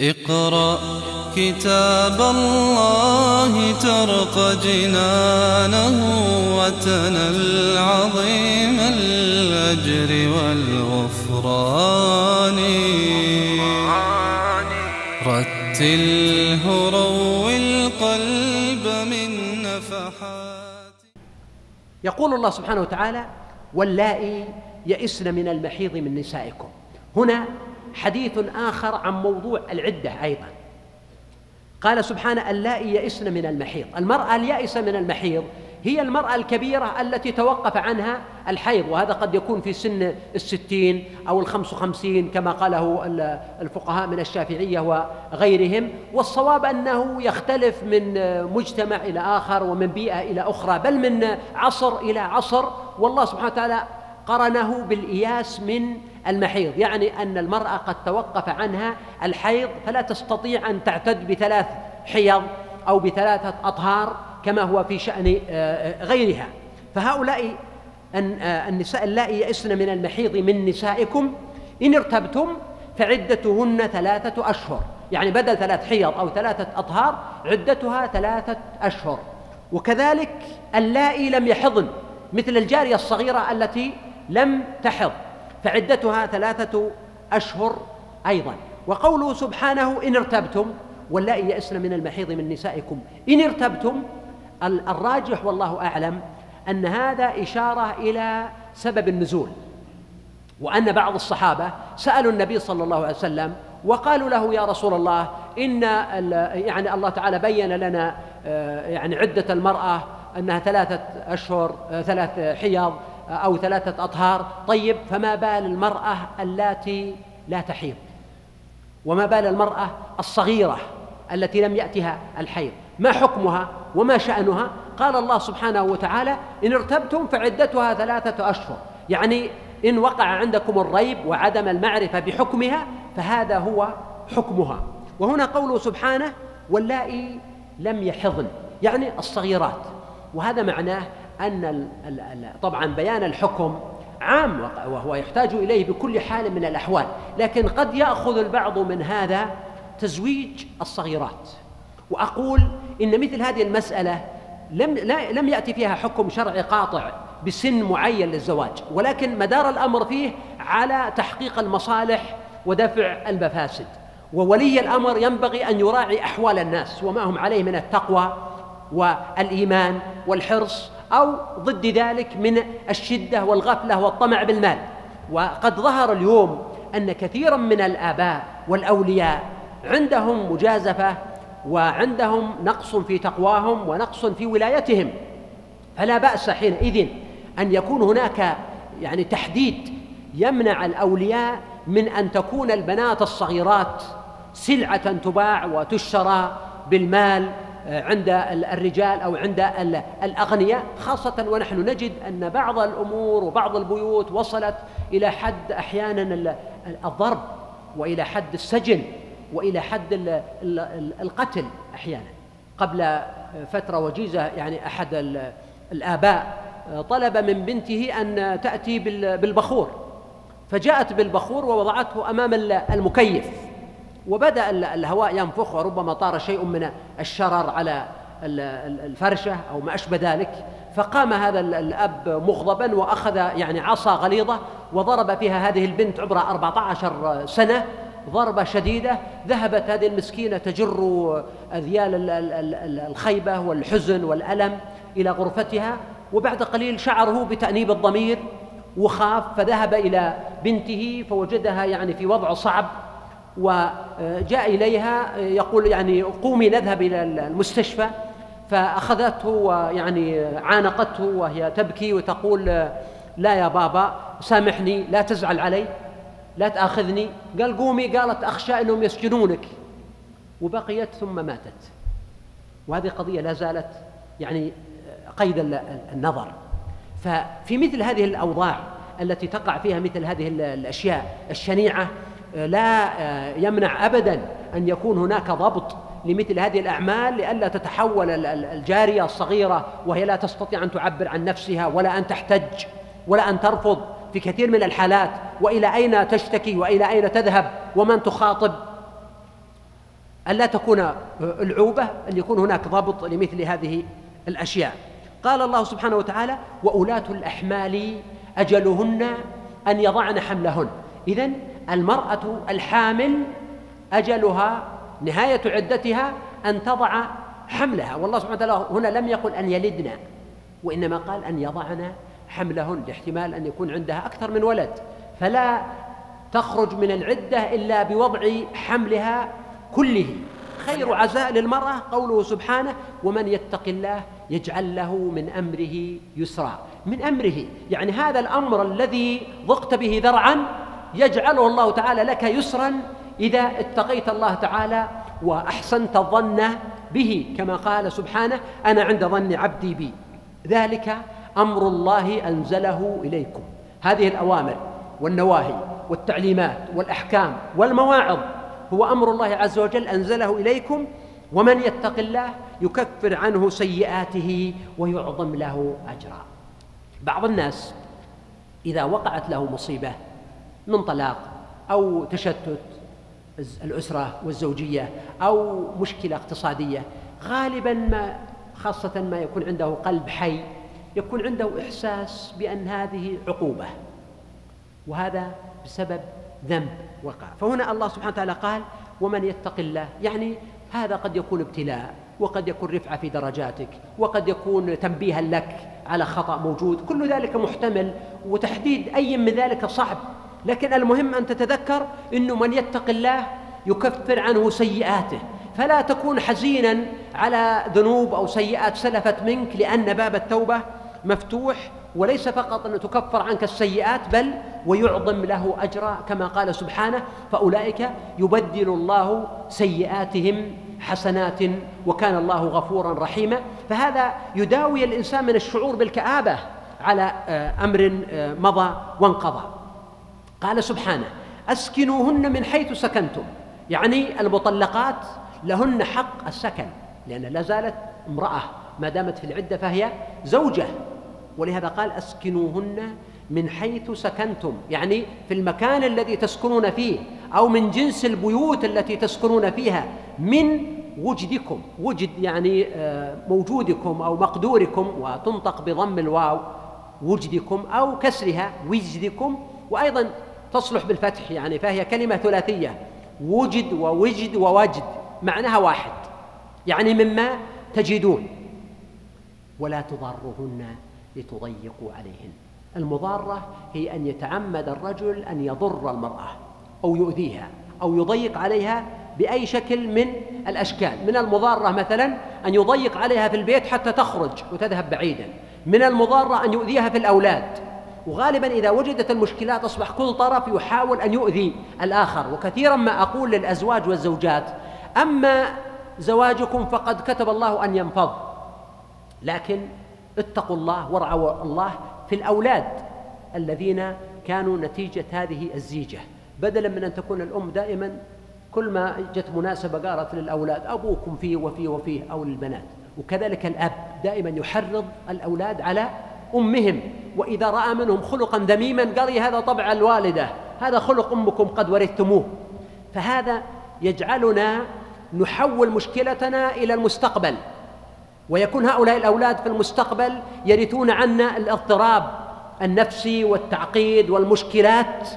اقرأ كتاب الله ترق جنانه وتنل عظيم الأجر والغفران. رتله روي القلب من نفحات. يقول الله سبحانه وتعالى واللائي يئسن من المحيض من نسائكم. هنا حديث آخر عن موضوع العدة أيضا. قال سبحانه اللائي يئسن من المحيض. المرأة اليائسة من المحيض هي المرأة الكبيرة التي توقف عنها الحيض وهذا قد يكون في سن الستين أو الخمس وخمسين كما قاله الفقهاء من الشافعية وغيرهم. والصواب أنه يختلف من مجتمع إلى آخر ومن بيئة إلى أخرى بل من عصر إلى عصر. والله سبحانه وتعالى قرنه بالإياس من المحيض يعني أن المرأة قد توقف عنها الحيض فلا تستطيع أن تعتد بثلاث حيض أو بثلاثة أطهار كما هو في شأن آه، غيرها. فهؤلاء آه، النساء اللائي يئسن من المحيض من نسائكم إن ارتبتم فعدتهن ثلاثة أشهر. يعني بدل ثلاث حيض أو ثلاثة أطهار عدتها ثلاثة أشهر. وكذلك اللائي لم يحضن مثل الجارية الصغيرة التي لم تحض. فعدتها ثلاثة أشهر أيضا. وقوله سبحانه إن ارتبتم واللائي يئسن من المحيض من نسائكم. إن ارتبتم الراجح والله أعلم أن هذا إشارة إلى سبب النزول. وأن بعض الصحابة سألوا النبي صلى الله عليه وسلم وقالوا له يا رسول الله إن يعني الله تعالى بين لنا آه، يعني عدة المرأة أنها ثلاثة أشهر آه، ثلاث حيض أو ثلاثة أطهار. طيب فما بال المرأة اللاتي لا تحيض؟ وما بال المرأة الصغيرة التي لم يأتها الحيض؟ ما حكمها وما شأنها؟ قال الله سبحانه وتعالى إن ارتبتم فعدتها ثلاثة أشهر. يعني إن وقع عندكم الريب وعدم المعرفة بحكمها فهذا هو حكمها. وهنا قوله سبحانه واللائي لم يحضن. يعني الصغيرات. وهذا معناه أن طبعا بيان الحكم عام وهو يحتاج إليه بكل حال من الأحوال لكن قد يأخذ البعض من هذا تزويج الصغيرات. وأقول إن مثل هذه المسألة لم لا لم يأتي فيها حكم شرعي قاطع بسن معين للزواج ولكن مدار الأمر فيه على تحقيق المصالح ودفع المفاسد. وولي الأمر ينبغي أن يراعي أحوال الناس وما هم عليه من التقوى والإيمان والحرص أو ضد ذلك من الشدة والغفلة والطمع بالمال. وقد ظهر اليوم أن كثيرا من الآباء والأولياء عندهم مجازفة وعندهم نقص في تقواهم ونقص في ولايتهم. فلا بأس حينئذ أن يكون هناك يعني تحديد يمنع الأولياء من أن تكون البنات الصغيرات سلعة تباع وتشترى بالمال عند الرجال أو عند الأغنياء خاصة ونحن نجد أن بعض الأمور وبعض البيوت وصلت إلى حد أحيانا الضرب وإلى حد السجن وإلى حد القتل أحيانا. قبل فترة وجيزة يعني أحد الآباء طلب من بنته أن تأتي بالبخور. فجاءت بالبخور ووضعته أمام المكيف. وبدأ الهواء ينفخ وربما طار شيء من الشرر على الفرشة أو ما أشبه ذلك. فقام هذا الأب مغضبا وأخذ يعني عصا غليظة وضرب فيها هذه البنت عمرها 14 سنة ضربة شديدة. ذهبت هذه المسكينة تجر أذيال الخيبة والحزن والألم إلى غرفتها وبعد قليل شعره بتأنيب الضمير وخاف فذهب إلى بنته فوجدها يعني في وضع صعب وجاء إليها يقول يعني قومي نذهب إلى المستشفى فأخذته ويعني عانقته وهي تبكي وتقول لا يا بابا سامحني لا تزعل علي لا تأخذني. قال قومي. قالت أخشى أنهم يسجنونك. وبقيت ثم ماتت. وهذه قضية لا زالت يعني قيد النظر. ففي مثل هذه الأوضاع التي تقع فيها مثل هذه الأشياء الشنيعة لا يمنع ابدا أن يكون هناك ضبط لمثل هذه الأعمال لئلا تتحول الجارية الصغيرة وهي لا تستطيع أن تعبر عن نفسها ولا أن تحتج ولا أن ترفض في كثير من الحالات. وإلى أين تشتكي وإلى أين تذهب ومن تخاطب؟ أن لا تكون العوبة أن يكون هناك ضبط لمثل هذه الأشياء. قال الله سبحانه وتعالى وأولاة الأحمال أجلهن أن يضعن حملهن. إذن المرأة الحامل أجلها نهاية عدتها أن تضع حملها. والله سبحانه وتعالى هنا لم يقل أن يلدن وإنما قال أن يضعن حملهن لاحتمال أن يكون عندها أكثر من ولد. فلا تخرج من العدة إلا بوضع حملها كله. خير عزاء للمرأة قوله سبحانه ومن يتق الله يجعل له من أمره يسرا. من أمره يعني هذا الأمر الذي ضقت به ذرعا يجعله الله تعالى لك يسرا إذا اتقيت الله تعالى وأحسنت الظن به كما قال سبحانه أنا عند ظن عبدي بي. ذلك أمر الله أنزله إليكم. هذه الأوامر والنواهي والتعليمات والأحكام والمواعظ هو أمر الله عز وجل أنزله إليكم ومن يتق الله يكفر عنه سيئاته ويعظم له أجرا. بعض الناس إذا وقعت له مصيبة من طلاق أو تشتت الأسرة والزوجية أو مشكلة اقتصادية. غالبا ما خاصة ما يكون عنده قلب حي يكون عنده إحساس بأن هذه عقوبة وهذا بسبب ذنب وقع. فهنا الله سبحانه وتعالى قال ومن يتق الله. يعني هذا قد يكون ابتلاء وقد يكون رفعة في درجاتك وقد يكون تنبيها لك على خطأ موجود. كل ذلك محتمل وتحديد أي من ذلك صعب. لكن المهم أن تتذكر أنه من يتق الله يكفر عنه سيئاته. فلا تكون حزينا على ذنوب أو سيئات سلفت منك لأن باب التوبة مفتوح وليس فقط أن تكفر عنك السيئات بل ويعظم له أجرا كما قال سبحانه فأولئك يبدل الله سيئاتهم حسنات وكان الله غفورا رحيما. فهذا يداوي الإنسان من الشعور بالكآبة على آه، أمر آه، مضى وانقضى. قال سبحانه أسكنوهن من حيث سكنتم. يعني المطلقات لهن حق السكن لأن لا زالت امرأة ما دامت في العدة فهي زوجة. ولهذا قال أسكنوهن من حيث سكنتم. يعني في المكان الذي تسكنون فيه أو من جنس البيوت التي تسكنون فيها من وجدكم. وجد يعني آه، موجودكم أو مقدوركم وتنطق بضم الواو وجدكم أو كسرها وجدكم. وأيضا تصلح بالفتح يعني فهي كلمة ثلاثية وجد ووجد ووجد معناها واحد يعني مما تجدون ولا تضرهن لتضيقوا عليهن. المضارة هي أن يتعمد الرجل أن يضر المرأة أو يؤذيها أو يضيق عليها بأي شكل من الأشكال. من المضارة مثلا أن يضيق عليها في البيت حتى تخرج وتذهب بعيدا. من المضارة أن يؤذيها في الأولاد وغالبا إذا وجدت المشكلات أصبح كل طرف يحاول أن يؤذي الآخر. وكثيرا ما أقول للأزواج والزوجات أما زواجكم فقد كتب الله أن ينفض. لكن اتقوا الله وارعوا الله في الأولاد الذين كانوا نتيجة هذه الزيجة. بدلا من أن تكون الأم دائما كل ما جت مناسبة قالت للأولاد أبوكم فيه وفيه وفيه أو للبنات. وكذلك الأب دائما يحرض الأولاد على أمهم وإذا رأى منهم خلقا ذميما قال هذا طبع الوالدة هذا خلق أمكم قد ورثتموه. فهذا يجعلنا نحول مشكلتنا إلى المستقبل. ويكون هؤلاء الأولاد في المستقبل يرثون عنا الاضطراب النفسي والتعقيد والمشكلات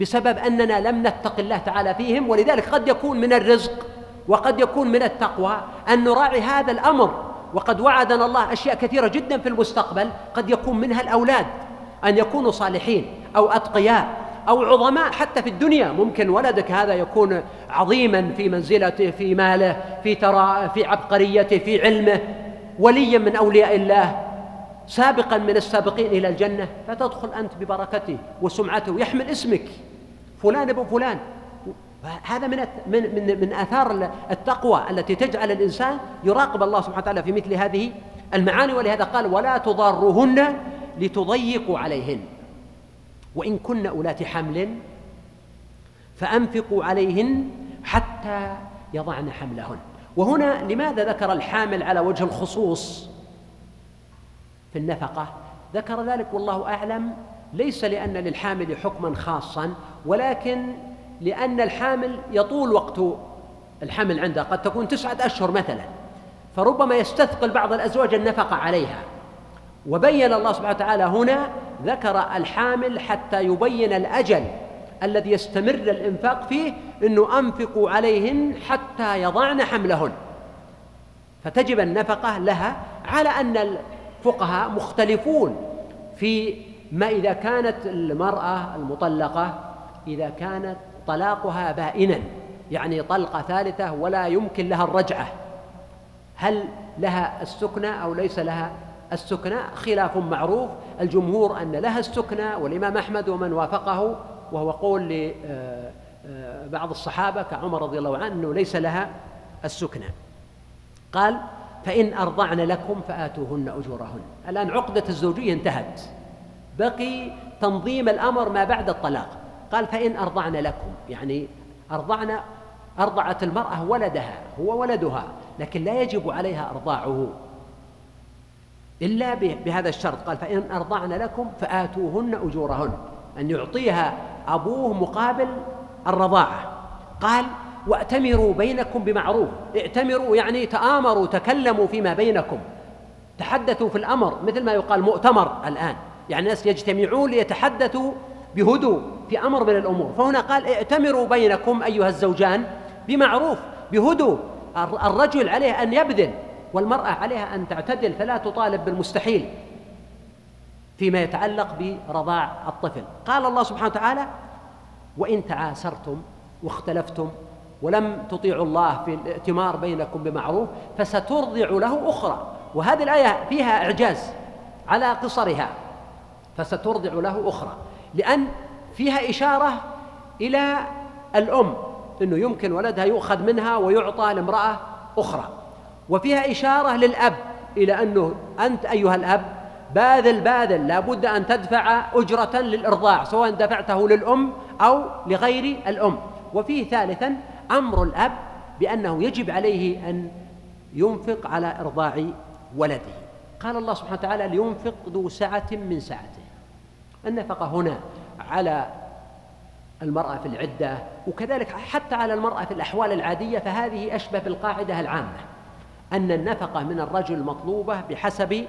بسبب أننا لم نتق الله تعالى فيهم ولذلك قد يكون من الرزق وقد يكون من التقوى أن نراعي هذا الأمر. وقد وعدنا الله أشياء كثيرة جدا في المستقبل قد يكون منها الأولاد أن يكونوا صالحين أو أتقياء أو عظماء حتى في الدنيا. ممكن ولدك هذا يكون عظيما في منزلته في ماله في ترى في عبقريته في علمه وليا من أولياء الله سابقا من السابقين إلى الجنة. فتدخل أنت ببركته وسمعته ويحمل اسمك. فلان ابن فلان. هذا من من من من آثار التقوى التي تجعل الإنسان يراقب الله سبحانه وتعالى في مثل هذه المعاني. ولهذا قال ولا تضارهن لتضيقوا عليهن. وإن كن أولات حمل فأنفقوا عليهن حتى يضعن حملهن. وهنا لماذا ذكر الحامل على وجه الخصوص في النفقة؟ ذكر ذلك والله أعلم ليس لأن للحامل حكما خاصا ولكن لأن الحامل يطول وقت الحمل عندها قد تكون تسعة أشهر مثلا. فربما يستثقل بعض الأزواج النفقة عليها. وبين الله سبحانه وتعالى هنا ذكر الحامل حتى يبين الأجل الذي يستمر الإنفاق فيه أنه أنفقوا عليهن حتى يضعن حملهن. فتجب النفقة لها على أن الفقهاء مختلفون في ما إذا كانت المرأة المطلقة إذا كانت طلاقها بائنا يعني طلقة ثالثة ولا يمكن لها الرجعة. هل لها السكنة أو ليس لها السكنة؟ خلاف معروف. الجمهور أن لها السكنة والإمام أحمد ومن وافقه وهو قول لبعض الصحابة كعمر رضي الله عنه أنه ليس لها السكنة. قال فإن أرضعن لكم فآتوهن أجورهن. الآن عقدة الزوجية انتهت. بقي تنظيم الأمر ما بعد الطلاق. قال فإن أرضعن لكم. يعني أرضعن أرضعت المرأة ولدها هو ولدها لكن لا يجب عليها أرضاعه. إلا بهذا الشرط. قال فإن أرضعن لكم فآتوهن أجورهن. أن يعطيها أبوه مقابل الرضاعة. قال وأتمروا بينكم بمعروف. ائتمروا يعني تآمروا تكلموا فيما بينكم. تحدثوا في الأمر مثل ما يقال مؤتمر الآن. يعني الناس يجتمعون ليتحدثوا بهدوء في أمر من الأمور. فهنا قال ائتمروا بينكم أيها الزوجان بمعروف بهدوء. الرجل عليه أن يبذل والمرأة عليها أن تعتدل فلا تطالب بالمستحيل فيما يتعلق برضاع الطفل. قال الله سبحانه وتعالى وإن تعاسرتم واختلفتم ولم تطيعوا الله في الائتمار بينكم بمعروف فسترضع له أخرى. وهذه الآية فيها إعجاز على قصرها. فسترضع له أخرى. لأن فيها إشارة إلى الأم أنه يمكن ولدها يؤخذ منها ويعطى لامرأة أخرى. وفيها إشارة للأب إلى أنه أنت أيها الأب باذل باذل لابد أن تدفع أجرة للإرضاع سواء دفعته للأم أو لغير الأم. وفيه ثالثا أمر الأب بأنه يجب عليه أن ينفق على إرضاع ولده. قال الله سبحانه وتعالى لينفق ذو سعة من سعته. النفقة هنا على المرأة في العدة وكذلك حتى على المرأة في الأحوال العادية فهذه أشبه بالقاعدة العامة أن النفقة من الرجل مطلوبة بحسب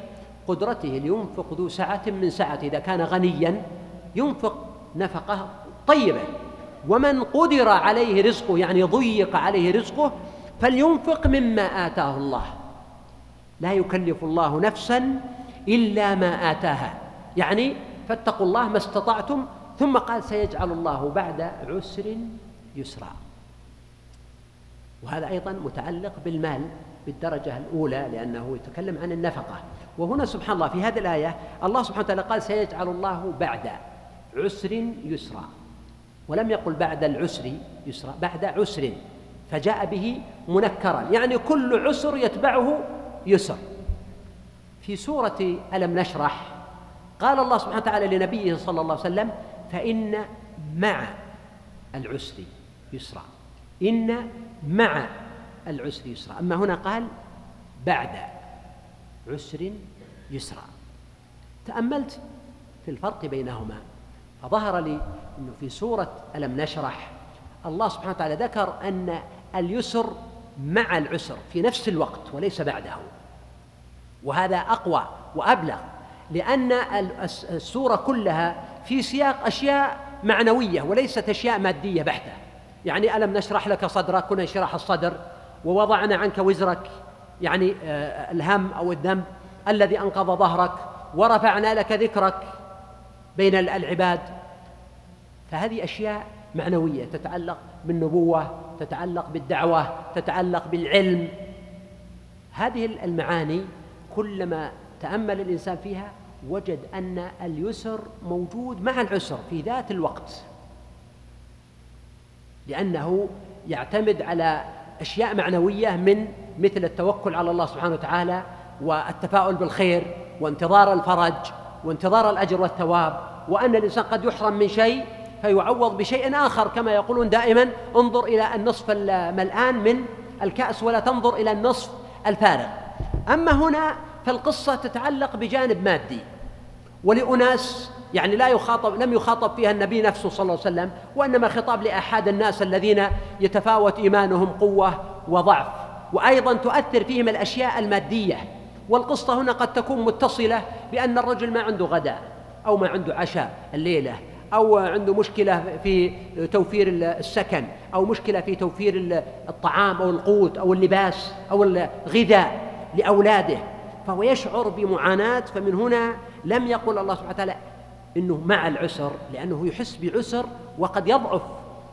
قدرته لينفق ذو سعة من سعته إذا كان غنيا ينفق نفقة طيبة ومن قدر عليه رزقه يعني ضيق عليه رزقه فلينفق مما آتاه الله. لا يكلف الله نفسا إلا ما آتاها. يعني فاتقوا الله ما استطعتم ثم قال سيجعل الله بعد عسر يسرا. وهذا أيضا متعلق بالمال بالدرجة الأولى لأنه يتكلم عن النفقة. وهنا سبحان الله في هذه الآية الله سبحانه وتعالى قال سيجعل الله بعد عسر يسرا. ولم يقل بعد العسر يسرا بعد عسر فجاء به منكرا. يعني كل عسر يتبعه يسر. في سورة ألم نشرح قال الله سبحانه وتعالى لنبيه صلى الله عليه وسلم فإن مع العسر يسرا. إن مع العسر يسرا. أما هنا قال بعد عسر يسرا. تأملت في الفرق بينهما فظهر لي أنه في سورة ألم نشرح الله سبحانه وتعالى ذكر أن اليسر مع العسر في نفس الوقت وليس بعده. وهذا أقوى وأبلغ لأن السورة كلها في سياق أشياء معنوية وليست أشياء مادية بحتة. يعني ألم نشرح لك صدرك؟ كنا انشراح الصدر. ووضعنا عنك وزرك يعني آه، الهم أو الذنب الذي أنقض ظهرك ورفعنا لك ذكرك بين العباد. فهذه أشياء معنوية تتعلق بالنبوة تتعلق بالدعوة تتعلق بالعلم. هذه المعاني كلما تأمل الإنسان فيها وجد أن اليسر موجود مع العسر في ذات الوقت. لأنه يعتمد على أشياء معنوية من مثل التوكل على الله سبحانه وتعالى والتفاؤل بالخير وانتظار الفرج وانتظار الأجر والثواب. وأن الإنسان قد يحرم من شيء فيعوض بشيء آخر كما يقولون دائما انظر إلى النصف الملآن من الكأس ولا تنظر إلى النصف الفارغ. أما هنا فالقصة تتعلق بجانب مادي. ولأناس يعني لا يخاطب لم يخاطب فيها النبي نفسه صلى الله عليه وسلم وإنما خطاب لأحد الناس الذين يتفاوت إيمانهم قوة وضعف. وأيضا تؤثر فيهم الأشياء المادية. والقصة هنا قد تكون متصلة بأن الرجل ما عنده غداء أو ما عنده عشاء الليلة أو عنده مشكلة في توفير السكن أو مشكلة في توفير الطعام أو القوت أو اللباس أو الغذاء لأولاده. فهو يشعر بمعاناة فمن هنا لم يقل الله سبحانه وتعالى إنه مع العسر لأنه يحس بعسر وقد يضعف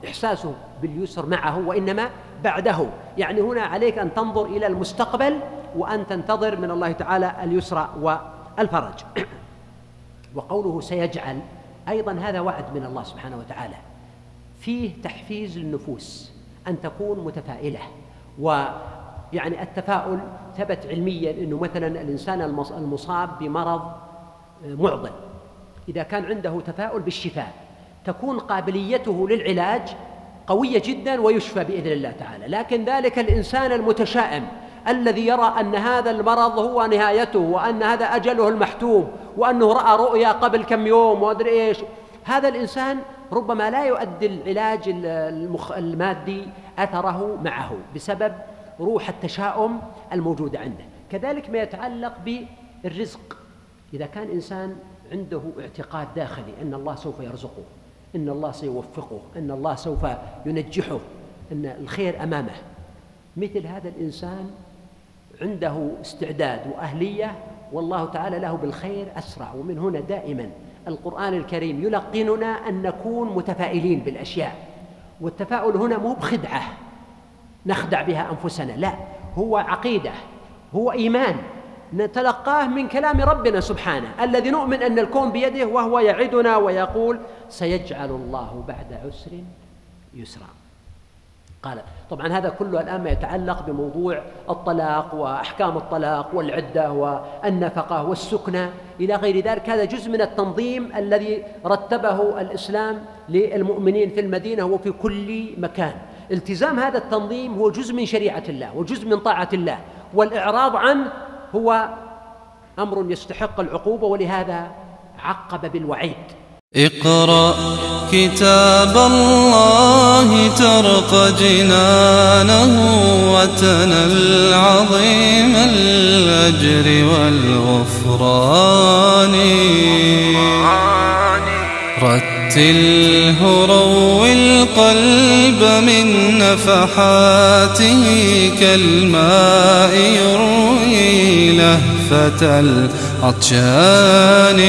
إحساسه باليسر معه وإنما بعده. يعني هنا عليك أن تنظر إلى المستقبل وأن تنتظر من الله تعالى اليسر والفرج. وقوله سيجعل أيضا هذا وعد من الله سبحانه وتعالى. فيه تحفيز للنفوس أن تكون متفائلة ويعني التفاؤل ثبت علميا إنه مثلا الإنسان المصاب بمرض معضل. إذا كان عنده تفاؤل بالشفاء تكون قابليته للعلاج قوية جدا ويشفى بإذن الله تعالى. لكن ذلك الإنسان المتشائم الذي يرى أن هذا المرض هو نهايته وأن هذا أجله المحتوم وأنه رأى رؤيا قبل كم يوم وأدري إيش هذا الإنسان ربما لا يؤدي العلاج المادي أثره معه بسبب روح التشاؤم الموجودة عنده. كذلك ما يتعلق بالرزق. إذا كان إنسان عنده اعتقاد داخلي أن الله سوف يرزقه أن الله سيوفقه أن الله سوف ينجحه أن الخير أمامه مثل هذا الإنسان عنده استعداد وأهلية والله تعالى له بالخير أسرع. ومن هنا دائما القرآن الكريم يلقننا أن نكون متفائلين بالأشياء والتفاؤل هنا مو بخدعة. نخدع بها أنفسنا. لا هو عقيدة هو إيمان. نتلقاه من كلام ربنا سبحانه. الذي نؤمن أن الكون بيده وهو يعدنا ويقول سيجعل الله بعد عسر يسرا. قال طبعا هذا كله الآن ما يتعلق بموضوع الطلاق وأحكام الطلاق والعدة والنفقة والسكنه إلى غير ذلك. هذا جزء من التنظيم الذي رتبه الإسلام للمؤمنين في المدينة وفي كل مكان. التزام هذا التنظيم هو جزء من شريعة الله وجزء من طاعة الله. والإعراض عنه هو أمر يستحق العقوبة ولهذا عقب بالوعيد. اقرأ كتاب الله ترق جنانه وتنل عظيم الأجر والغفران. رتله روي القلب من نفحاته كالماء يروي لهفة العطشان.